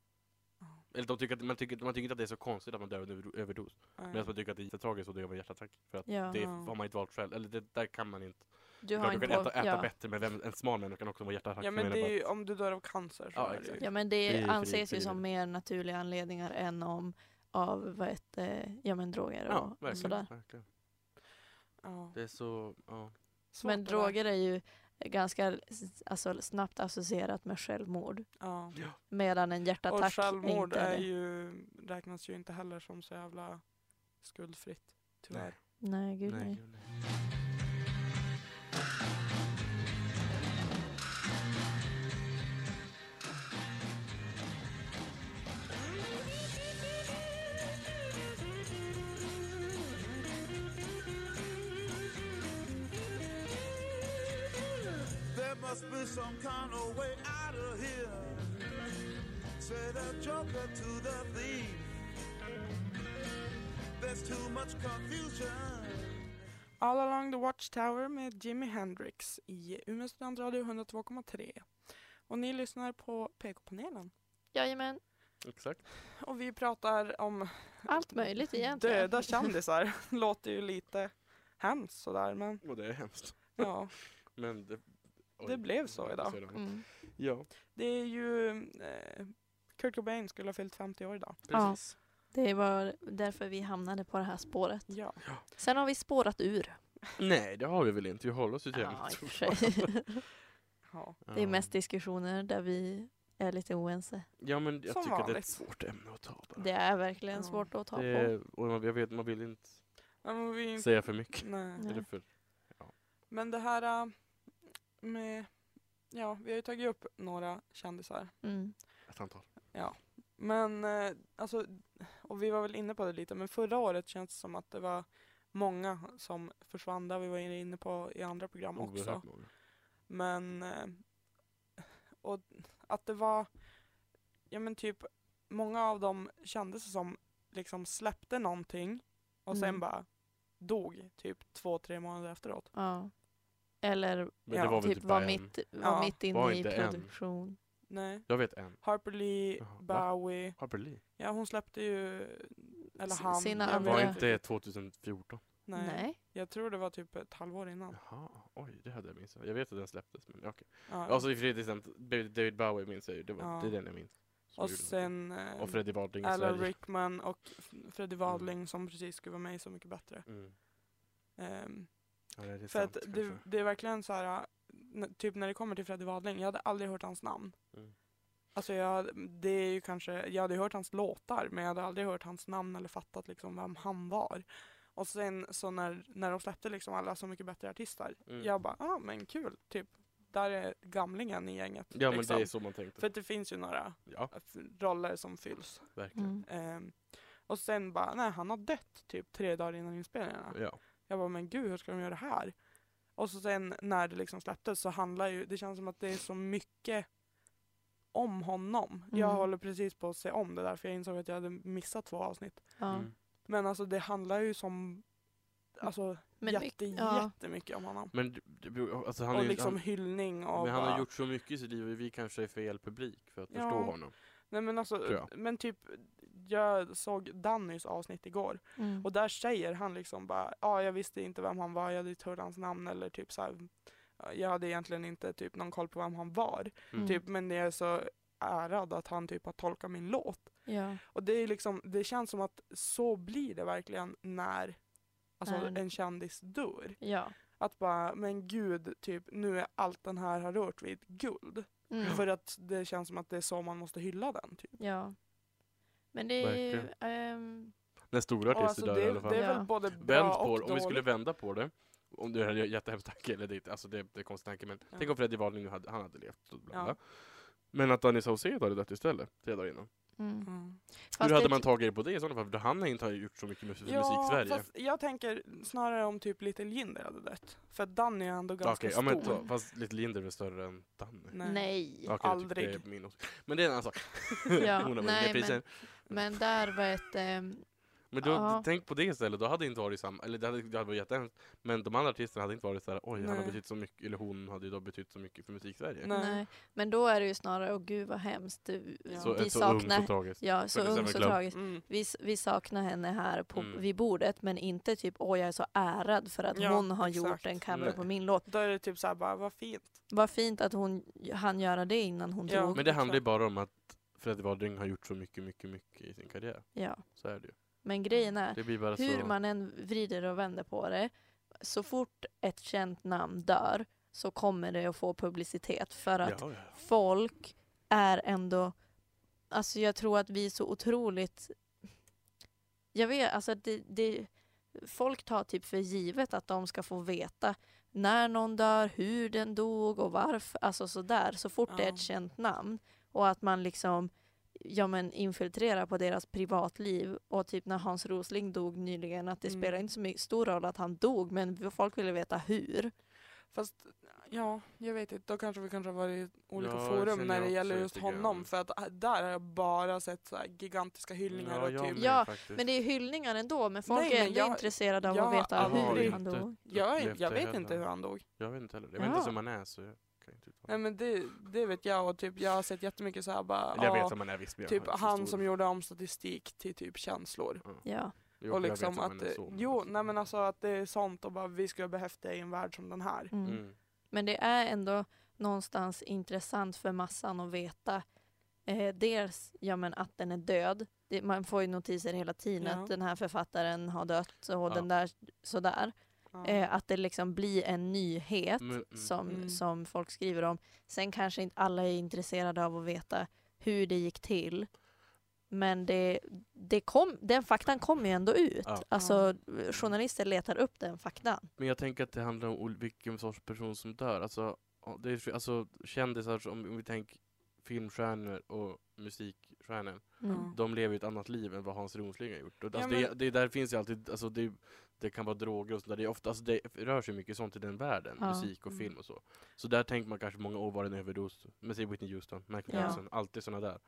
Eller de tycker att, man, tycker, man tycker inte att det är så konstigt att man dör av en över- överdos. Medan man tycker att det är jättetragiskt att dö av en hjärtattack. För att Ja. det Ja. har man inte valt själv. Eller det, där kan man inte. Du har Klart, du kan äta, äta ja. bättre men vem, en smal människa kan också vara hjärtattack. Ja men det är ju, om du dör av cancer så Ja, är det ja men det, Det är anses ju det. som mer naturliga anledningar än om av vad heter, ja men droger Ja, och, och verkligen. sådär. verkligen. Ja. Det är så, ja. Svårt Men droger är ju ganska alltså, snabbt associerat med självmord. Ja. Medan en hjärtattack Och självmord inte är det. ju, räknas ju inte heller som så jävla skuldfritt. Tyvärr. Nej, gud Nej, nej. gud, nej. There must be some kind of way out of here. Say the joker to the thief. There's too much confusion. All along the watchtower med Jimi Hendrix i Umeå studentradio 102,3. Och ni lyssnar på PK-panelen. Jajamän, Exakt. Och vi pratar om allt möjligt egentligen. döda kändisar. (laughs) Låter ju lite hemskt sådär men Och det är hemskt. ja. (laughs) Men det, oj, Det blev så ja, idag. det. Mm. Ja, Det är ju eh, Kurt Cobain skulle ha fyllt 50 år idag. precis. Det var därför vi hamnade på det här spåret. Ja. Sen har vi spårat ur. Nej, det har vi väl inte. Vi håller oss ju till Ja, ämnet. i och för sig. (laughs) ja. Det är mest diskussioner där vi är lite oense. Ja, men jag Som tycker att det är ett vanligt. svårt ämne att ta bara. Det är verkligen Ja. svårt att ta Det på. är, och man, jag vet, man vill inte Men, vi, säga för mycket. nej. Nej. Eller för, men det här äh, med, ja vi har ju tagit upp några kändisar. Mm. ett antal. Men eh, alltså, och vi var väl inne på det lite, men förra året känns det som att det var många som försvann, där vi var inne på i andra program också. Många. Men, eh, och att det var, ja men typ, många av dem kändes som liksom släppte någonting och sen Mm. bara dog typ två, tre månader efteråt. Ja. Eller Ja, var typ typ var mitt, var Ja. mitt Var inne i inte en. Nej. Jag vet en. Harper Lee, Jaha, va? Bowie, Harper Lee. ja hon släppte ju, eller S- han. sina jag vet Var inte inte riktigt. 2014? Nej. Nej. Jag tror det var typ ett halvår innan. Jaha, oj, det hade jag missat. Jag vet att den släpptes, men okej. Ja. Alltså i exempel, David Bowie minns jag ju, det, var, Ja. det är den jag minns. och sen eh, och Freddie Wadling Alan Sverige. Rickman och Freddie Wadling som precis skulle vara med i Så mycket bättre. Mm. Ehm, Ja, det är för sant, att det, det är verkligen så här, typ när det kommer till Freddie Wadling, jag hade aldrig hört hans namn. Mm. Alltså jag, det är ju kanske, jag hade hört hans låtar men jag hade aldrig hört hans namn eller fattat liksom vem han var. Och sen så när, när de släppte liksom alla Så mycket bättre artister, Mm. jag bara, ja ah, men kul, typ. Där är gamlingen i gänget. Ja men liksom. det är så man tänkte. För det finns ju några Ja, roller som fylls. verkligen. Mm. Ehm, och sen bara, nej han har dött typ tre dagar innan inspelningarna. Ja. Jag bara, men gud hur ska de göra det här? Och så sen när det liksom släpptes så handlar ju, det känns som att det är så mycket om honom. Jag Mm. håller precis på att se om det där för jag insåg att jag hade missat två avsnitt. Ja. Mm. Men alltså det handlar ju som, alltså Men jätte, mycket- ja. jättemycket om honom. Men alltså, han, är och ju- liksom han, hyllning och men han har bara, gjort så mycket i sitt liv och vi kanske är fel publik för att Ja. förstå honom. Nej men alltså, jag. men typ jag såg Dannys avsnitt igår Mm. och där säger han liksom bara, ja jag visste inte vem han var, jag hade inte hört hans namn eller typ så här, jag hade egentligen inte typ någon koll på vem han var. Mm. Typ, men jag är så ärad att han typ har tolkat min låt. Ja. Och det är liksom, det känns som att så blir det verkligen när alltså, När- en kändis dör. Ja. Att bara, men gud, typ nu är allt den här har rört vid guld. Mm. För att det känns som att det är så man måste hylla den. Typ. Ja. Men det är ju... Ehm, När stora Och artister alltså, dör det, i alla fall. det är Ja. väl både Vänd bra på och det, om vi skulle vända på det. Om det är en jättehemsk tanke, eller det, alltså det, det är konstig tanke, men Ja. tänk om Freddie Wadling hade, han hade levt. och Bla Ja. Men att Danny Saucedo hade dött istället, tre dagar innan. mm. Mm. Fast Hur hade det- man tagit det på det i sådana fall? För han har inte gjort så mycket musik, Ja, musik i Sverige. fast jag tänker snarare om typ Little Jinder hade dött. För Danny är ändå ganska ja, stor. men, ta- fast Little Jinder är väl större än Danny? Nej. Nej. Aldrig. Det är min åsikt. Men det är en annan sak. (laughs) Ja, (laughs) Hon har nej, priser. Men där var ett... ehm, Men då, Ja. tänk på det istället, då hade inte varit samma, eller det hade, det hade varit jättehemskt, men de andra artisterna hade inte varit såhär, oj han har Nej. betytt så mycket, eller hon hade ju då betytt så mycket för musik-Sverige. Nej. nej. Men då är det ju snarare, åh gud vad hemskt. Du- Ja. Så, Vi så ung, saknar... så tragiskt. Ja, så 47 ung, så tragiskt. Mm. Vi, vi saknar henne här på, Mm. vid bordet men inte typ åh jag är så ärad för att Ja, hon har exakt. gjort en cover Nej. på min låt. Då är det typ såhär bara, vad fint. Vad fint att hon hann göra det innan hon Ja. dog. Men det handlar ju exakt. bara om att Freddie Wadling har gjort så mycket, mycket, mycket i sin karriär. Ja. Så är det ju. Men grejen är, Det blir bara hur så... man än vrider och vänder på det, så fort ett känt namn dör så kommer det att få publicitet för att Ja, ja. folk är ändå, alltså jag tror att vi är så otroligt, jag vet, alltså det, det, folk tar typ för givet att de ska få veta när någon dör, hur den dog och varför, alltså sådär, så fort det är Ja. ett känt namn och att man liksom ja, men infiltrerar på deras privatliv och typ när Hans Rosling dog nyligen att det Mm. spelar inte så mycket stor roll att han dog men folk ville veta hur. Fast ja, jag vet inte. Då kanske vi kanske har varit i olika Ja, jag forum när det gäller just honom. För att äh, där har jag bara sett så här gigantiska hyllningar Ja, och jag typ Ja, faktiskt. Men det är hyllningar ändå men folk Nej, är ändå jag- intresserade av jag att veta hur han dog. jag, jag vet heller. inte hur han dog. Jag vet inte heller. Jag vet inte Ja. som man är så jag kan inte uttala Nej men det, det vet jag och typ jag har sett jättemycket så här bara, jag ja, vet som man är jag typ han som gjorde om statistik till typ känslor. Ja. Jo, och liksom som att, så, jo nej men alltså att det är sånt och bara vi skulle behövt det i en värld som den här. Mm. Mm. Men det är ändå någonstans intressant för massan att veta eh, dels ja, men att den är död. Det, man får ju notiser hela tiden Ja. att den här författaren har dött och Ja. den där sådär. Ja. Eh, att det liksom blir en nyhet Men- mm. som, Mm. som folk skriver om. Sen kanske inte alla är intresserade av att veta hur det gick till. Men det, det kom, den faktan kommer ju ändå ut. Ja. Alltså journalister letar upp den faktan. Men jag tänker att det handlar om vilken sorts person som dör. Alltså, ja, det är, alltså kändisar, som, om vi tänker filmstjärnor och musikstjärnor. Mm. De lever ju ett annat liv än vad Hans Rosling har gjort. Och Ja, alltså, men- det, det där finns ju alltid, alltså, det, det kan vara droger och sånt där. Det, är ofta, alltså, det rör sig mycket sånt i den världen, Ja. musik och Mm. film och så. Så där tänker man kanske många år var det en överdos. Men säg Whitney Houston, Michael Ja. Jackson, alltid såna där.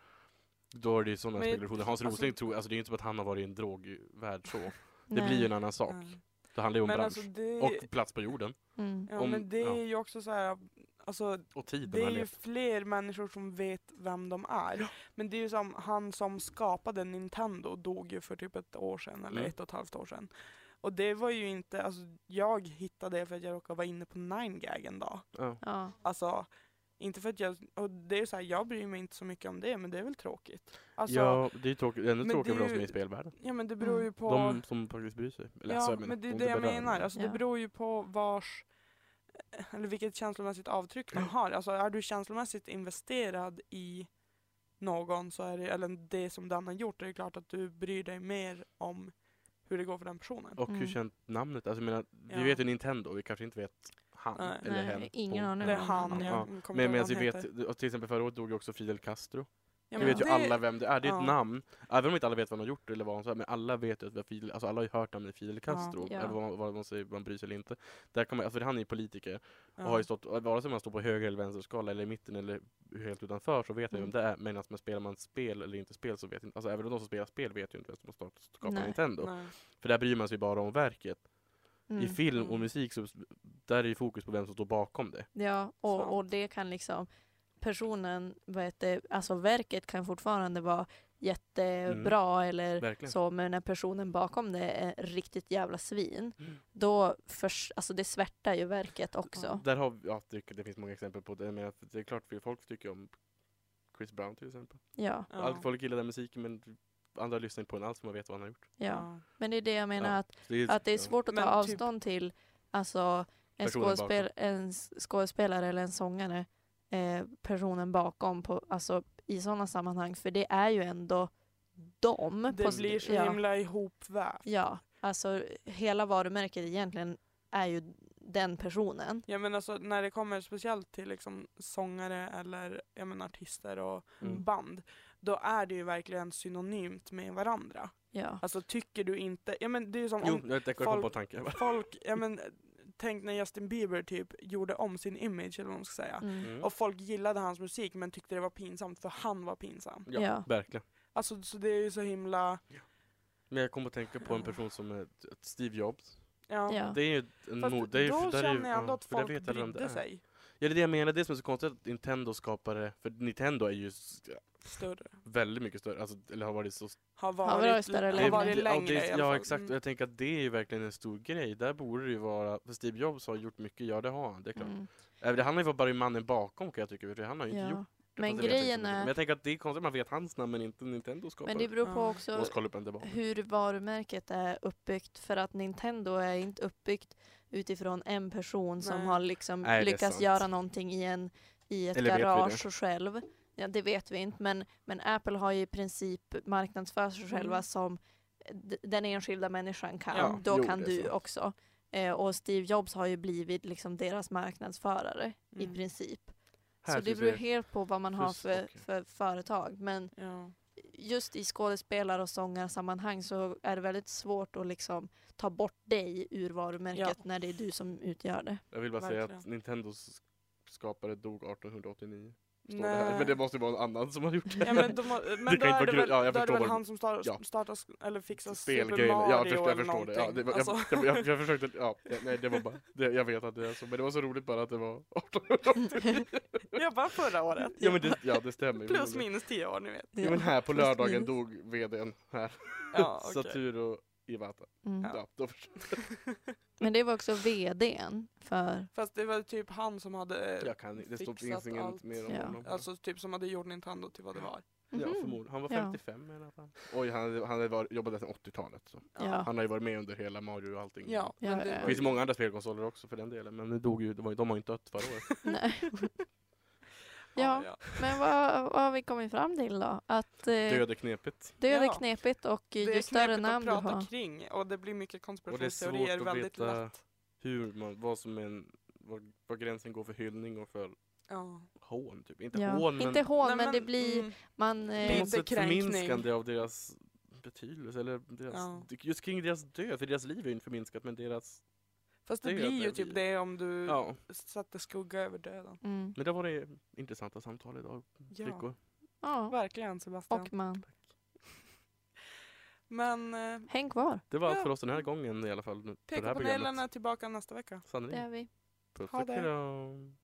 Då är det ju sådana spekulationer. Hans alltså- Rosling tror, alltså det är ju inte som att han har varit i en drogvärld så. Det Nej. blir ju en annan sak. Nej. Det handlar ju om Men bransch. alltså det, Och plats på jorden. Mm. ja, om- men det ja. är ju också så här, alltså Och tiden det är ju fler människor som vet vem de är. Men det är ju som han som skapade Nintendo dog ju för typ ett år sedan eller Mm. ett och ett halvt år sedan. Och det var ju inte, alltså jag hittade det för att jag råkade vara inne på 9gag en dag. Ja. Ja. Alltså, inte för att jag, och det är så här, jag bryr mig inte så mycket om det, men det är väl tråkigt. Alltså, ja, det är tråkigt, ännu men tråkigare för de är som är i spelvärlden. ja men det beror Mm. ju på... De som faktiskt bryr sig. Eller, Ja, alltså, menar, men det är de det jag berör. menar. Alltså, Ja. Det beror ju på vars, eller vilket känslomässigt avtryck de har. Alltså är du känslomässigt investerad i någon, så är det, eller det som den har gjort, är det klart att du bryr dig mer om hur det går för den personen. Och hur Mm. känt namnet? Alltså, jag menar, Ja. vi vet ju Nintendo, vi kanske inte vet han Nej. eller Nej, hen. ingen aning Det är han, jag Ja. kommer inte Men ihåg medan vad vi han vet, och till exempel förra året dog ju också Fidel Castro. Ja, men vet ju det- alla vem det är, det är ett ja. namn. Även om inte alla vet vad han har gjort eller vad han sa, men alla vet ju att vi har Fidel, alltså alla har ju hört namnet Fidel Castro, Ja. eller vad man, vad man säger, man bryr sig eller inte. Där kan man, alltså, han är ju politiker, och har ju stått, vare sig man står på höger eller vänsterskala eller i mitten eller helt utanför så vet man ju Mm. vem det är, men man spelar man spel eller inte spel så vet inte, alltså även de som spelar spel vet ju inte vem som har skapat. Nintendo. Nej. För där bryr man sig bara om verket. I Mm. film och Mm. musik så där är ju fokus på vem som står bakom det. Ja, och, och det kan liksom personen, vad heter, alltså verket kan fortfarande vara jättebra eller Mm. Verkligen. så, men när personen bakom det är riktigt jävla svin, Mm. då förs, alltså det svärtar ju verket också. Där har vi, ja, det, det finns många exempel på det, men det är klart för folk tycker om Chris Brown till exempel. Ja, Ja. Allt folk gillar den musiken men andra lyssnar inte på den alls man vet vad han har gjort. ja. Men det är det jag menar, Ja. att, det att det är svårt att ta typ- avstånd till alltså, en, skådespel, en skådespelare eller en sångare, eh, personen bakom på, alltså, i sådana sammanhang, för det är ju ändå dem. Det på blir så ja. himla ihopvävt. Ja, alltså hela varumärket egentligen är ju den personen. Ja men alltså när det kommer speciellt till liksom sångare eller jag menar, artister och Mm. band, då är det ju verkligen synonymt med varandra. Ja. Alltså tycker du inte, ja men det är ju som Jo, om folk- på tanken. folk, ja men tänk när Justin Bieber typ gjorde om sin image eller vad man ska säga. Mm. Mm. Och folk gillade hans musik men tyckte det var pinsamt för han var pinsam. Ja, Ja. verkligen. Alltså så det är ju så himla, Men jag kommer att tänka på en person som är Steve Jobs. ja. Ja. Det är ju en Fast mod, det är ju, då ju- känner jag ändå ja, att folk brydde sig Ja det är det jag menar, det som är så konstigt att Nintendo skapade, för Nintendo är ju större. väldigt mycket större, alltså, eller har varit så Har varit varit, större har längre. varit ja, längre det, i alla Ja exakt, och Mm. jag tänker att det är ju verkligen en stor grej. Där borde det ju vara, för Steve Jobs har gjort mycket, ja det har han, det är klart. Mm. Det handlar ju bara om mannen bakom kan jag tycka, för han har ju inte Ja. gjort det. Men det grejen mycket. Men är, jag tänker att det är konstigt att man vet hans namn men inte Nintendo skapar men det beror på Ja. också det hur varumärket är uppbyggt. För att Nintendo är inte uppbyggt utifrån en person som Nej. har liksom Nej, det är lyckats sant. göra någonting i, en, i ett Eller garage själv. Ja, det vet vi inte, men, men Apple har ju i princip marknadsför sig själva Mm. som d- den enskilda människan kan. Ja, Då jo, kan du sant. också. Eh, och Steve Jobs har ju blivit liksom deras marknadsförare i Mm. princip. Här så det beror helt på vad man har för, okej. för företag. Men Ja. just i skådespelar och sångarsammanhang så är det väldigt svårt att liksom ta bort dig ur varumärket när det är du som utgör det. Jag vill bara säga att Verkligen. Nintendos skapare dog 1889. Står det Nej. här. Men det måste ju vara en annan som har gjort det. Ja, men de har, men Det då är det väl, ja, jag då är det väl han som star, ja. startar eller fixar Super Mario ja, jag förstår, jag eller förstår det. Ja, det var, någonting. jag, Alltså, jag, jag, jag försökte, ja, nej det var bara, det, jag vet att det är så, men det var så roligt bara att det var (laughs) 1889. jag bara förra året. Ja men det, ja, det stämmer. Plus minus tio år, ni vet. Ja, men här på lördagen dog vdn här. Ja, (laughs) okej. Saturo Iwata. Mm. Ja, då förstår (laughs) Men det var också vdn för... Fast det var typ han som hade jag. kan inte, det står, fixat finns inget allt. mer om Ja. honom. Alltså typ som hade gjort Nintendo till vad det var. Ja, Mhm. förmodligen. Han var Ja. 55 i alla fall. Oj, han, hade- han hade varit, jobbat sedan 80-talet. Så. Ja. Han har ju varit med under hela Mario och allting. Ja, Ja, men ja. det Det var finns ju- många andra spelkonsoler också för den delen, men det dog ju, de, var, ju- de har ju inte dött förra året. (laughs) (laughs) Nej. Ja. Men vad, vad har vi kommit fram till då? Att eh, Död är knepigt. död är Ja. knepigt och Det ju är större knepigt namn att du prata har. kring och det blir mycket svårt konspirationsteorier att väldigt veta- lätt. Hur man, vad som är en, vad, vad gränsen går för hyllning och för Ja. hån. Typ. Inte Ja. hån, men Inte hån, Nej, men, det blir... mm, Man, eh, något Lite sätt kränkning. förminskande av deras betydelse. Eller deras, Ja. Just kring deras död, för deras liv är ju inte förminskat, men deras... Fast det det blir ju typ det om du Ja. sätter skugga över döden. mm. Men det var det intressanta samtal idag, Ja, flickor. Ja, verkligen Sebastian. och man. (laughs) Men eh, Häng kvar, Det var allt Ja. för oss den här gången i alla fall. det PK-panelen är tillbaka nästa vecka. det Sannerligen. är vi. Puss Ha och det. kram.